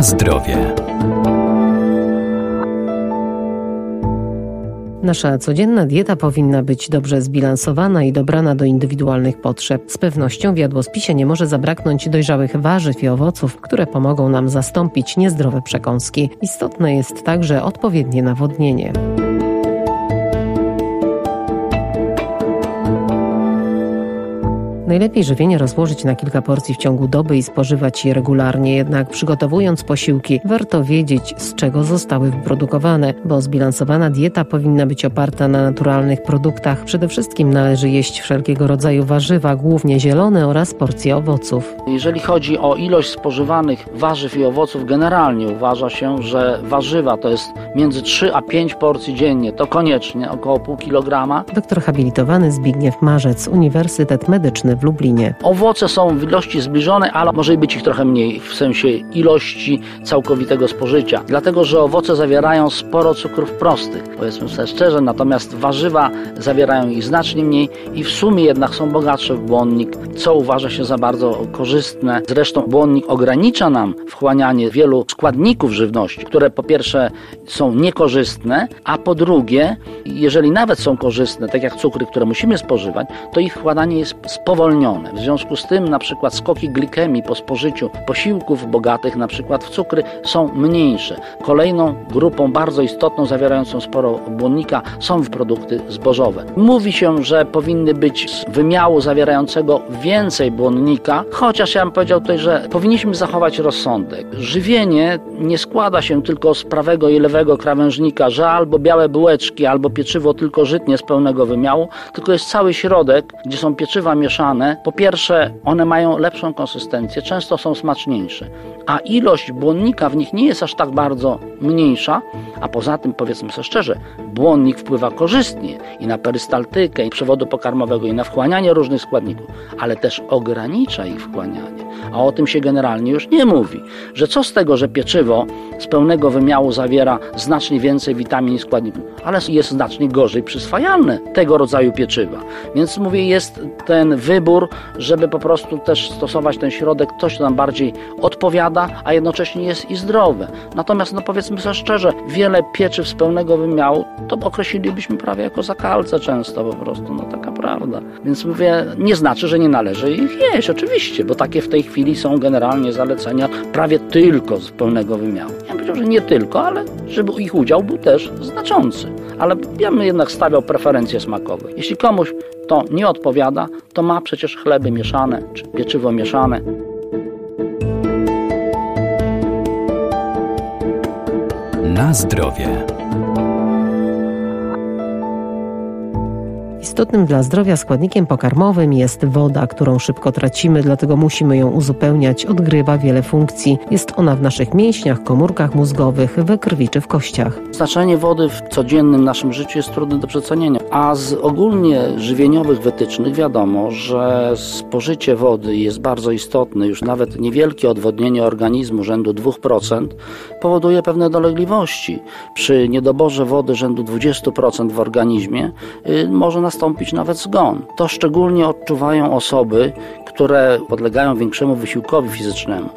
Na zdrowie. Nasza codzienna dieta powinna być dobrze zbilansowana i dobrana do indywidualnych potrzeb. Z pewnością w jadłospisie nie może zabraknąć dojrzałych warzyw i owoców, które pomogą nam zastąpić niezdrowe przekąski. Istotne jest także odpowiednie nawodnienie. Najlepiej żywienie rozłożyć na kilka porcji w ciągu doby i spożywać je regularnie, jednak przygotowując posiłki, warto wiedzieć, z czego zostały wyprodukowane, bo zbilansowana dieta powinna być oparta na naturalnych produktach. Przede wszystkim należy jeść wszelkiego rodzaju warzywa, głównie zielone oraz porcje owoców. Jeżeli chodzi o ilość spożywanych warzyw i owoców, generalnie uważa się, że warzywa to jest między 3 a 5 porcji dziennie, to koniecznie około pół kilograma. Doktor habilitowany Zbigniew Marzec, Uniwersytet Medyczny w Lublinie. Owoce są w ilości zbliżone, ale może być ich trochę mniej w sensie ilości całkowitego spożycia. Dlatego, że owoce zawierają sporo cukrów prostych, powiedzmy sobie szczerze, natomiast warzywa zawierają ich znacznie mniej i w sumie jednak są bogatsze w błonnik, co uważa się za bardzo korzystne. Zresztą błonnik ogranicza nam wchłanianie wielu składników żywności, które po pierwsze są niekorzystne, a po drugie, jeżeli nawet są korzystne, tak jak cukry, które musimy spożywać, to ich wchłanianie jest spowolnione w związku z tym na przykład skoki glikemii po spożyciu posiłków bogatych na przykład w cukry są mniejsze. Kolejną grupą bardzo istotną, zawierającą sporo błonnika są produkty zbożowe. Mówi się, że powinny być z wymiału zawierającego więcej błonnika, chociaż ja bym powiedział tutaj, że powinniśmy zachować rozsądek. Żywienie nie składa się tylko z prawego i lewego krawężnika, że albo białe bułeczki, albo pieczywo tylko żytnie z pełnego wymiału, tylko jest cały środek, gdzie są pieczywa mieszane, po pierwsze, one mają lepszą konsystencję, często są smaczniejsze, a ilość błonnika w nich nie jest aż tak bardzo mniejsza, a poza tym, powiedzmy sobie szczerze, błonnik wpływa korzystnie i na perystaltykę, i przewodu pokarmowego, i na wchłanianie różnych składników, ale też ogranicza ich wchłanianie. A o tym się generalnie już nie mówi, że co z tego, że pieczywo z pełnego wymiału zawiera znacznie więcej witamin i składników, ale jest znacznie gorzej przyswajalne tego rodzaju pieczywa. Więc mówię, jest ten wybór, żeby po prostu też stosować ten środek, coś co nam bardziej odpowiada, a jednocześnie jest i zdrowe. Natomiast, no powiedzmy sobie szczerze, wiele pieczyw z pełnego wymiału to określilibyśmy prawie jako zakalce często po prostu, no taka prawda. Więc mówię, nie znaczy, że nie należy ich jeść, oczywiście, bo takie w tej chwili są generalnie zalecenia prawie tylko z pełnego wymiału. Ja bym że nie tylko, ale żeby ich udział był też znaczący. Ale ja bym jednak stawiał preferencje smakowe. Jeśli komuś to nie odpowiada, to ma przecież chleby mieszane, czy pieczywo mieszane. Na zdrowie. Istotnym dla zdrowia składnikiem pokarmowym jest woda, którą szybko tracimy, dlatego musimy ją uzupełniać. Odgrywa wiele funkcji. Jest ona w naszych mięśniach, komórkach mózgowych, we krwi czy w kościach. Znaczenie wody w codziennym naszym życiu jest trudne do przecenienia, a z ogólnie żywieniowych wytycznych wiadomo, że spożycie wody jest bardzo istotne. Już nawet niewielkie odwodnienie organizmu rzędu 2% powoduje pewne dolegliwości. Przy niedoborze wody rzędu 20% w organizmie y, może nastąpić nawet zgon. To szczególnie odczuwają osoby, które podlegają większemu wysiłkowi fizycznemu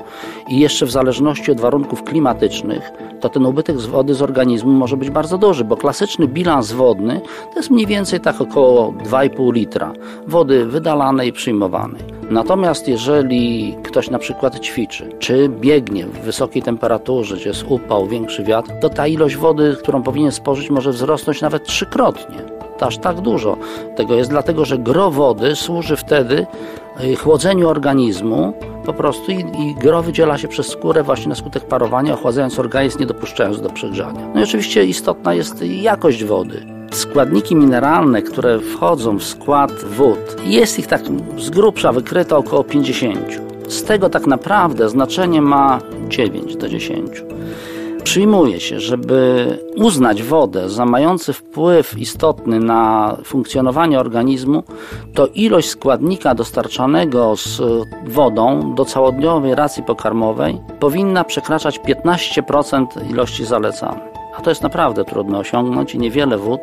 i jeszcze w zależności od warunków klimatycznych, to ten ubytek z wody z organizmu może być bardzo duży, bo klasyczny bilans wodny to jest mniej więcej tak około 2,5 litra wody wydalanej i przyjmowanej. Natomiast jeżeli ktoś na przykład ćwiczy, czy biegnie w wysokiej temperaturze, gdzie jest upał, większy wiatr, to ta ilość wody, którą powinien spożyć, może wzrosnąć nawet trzykrotnie aż tak dużo. Tego jest dlatego, że gro wody służy wtedy y, chłodzeniu organizmu po prostu i, i gro wydziela się przez skórę właśnie na skutek parowania, ochładzając organizm, nie dopuszczając do przegrzania. No i oczywiście istotna jest jakość wody. Składniki mineralne, które wchodzą w skład wód, jest ich tak z grubsza wykryto około 50. Z tego tak naprawdę znaczenie ma 9 do 10. Przyjmuje się, żeby uznać wodę za mający wpływ istotny na funkcjonowanie organizmu, to ilość składnika dostarczanego z wodą do całodniowej racji pokarmowej powinna przekraczać 15% ilości zalecanej. A to jest naprawdę trudno osiągnąć i niewiele wód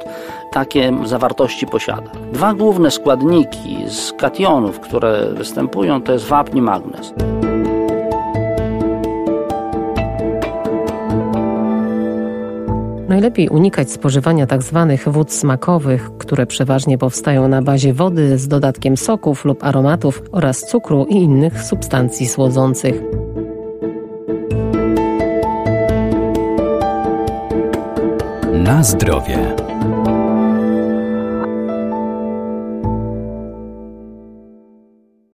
takie zawartości posiada. Dwa główne składniki z kationów, które występują, to jest wapń i magnez. Najlepiej unikać spożywania tzw. Tak wód smakowych, które przeważnie powstają na bazie wody z dodatkiem soków lub aromatów oraz cukru i innych substancji słodzących. Na zdrowie.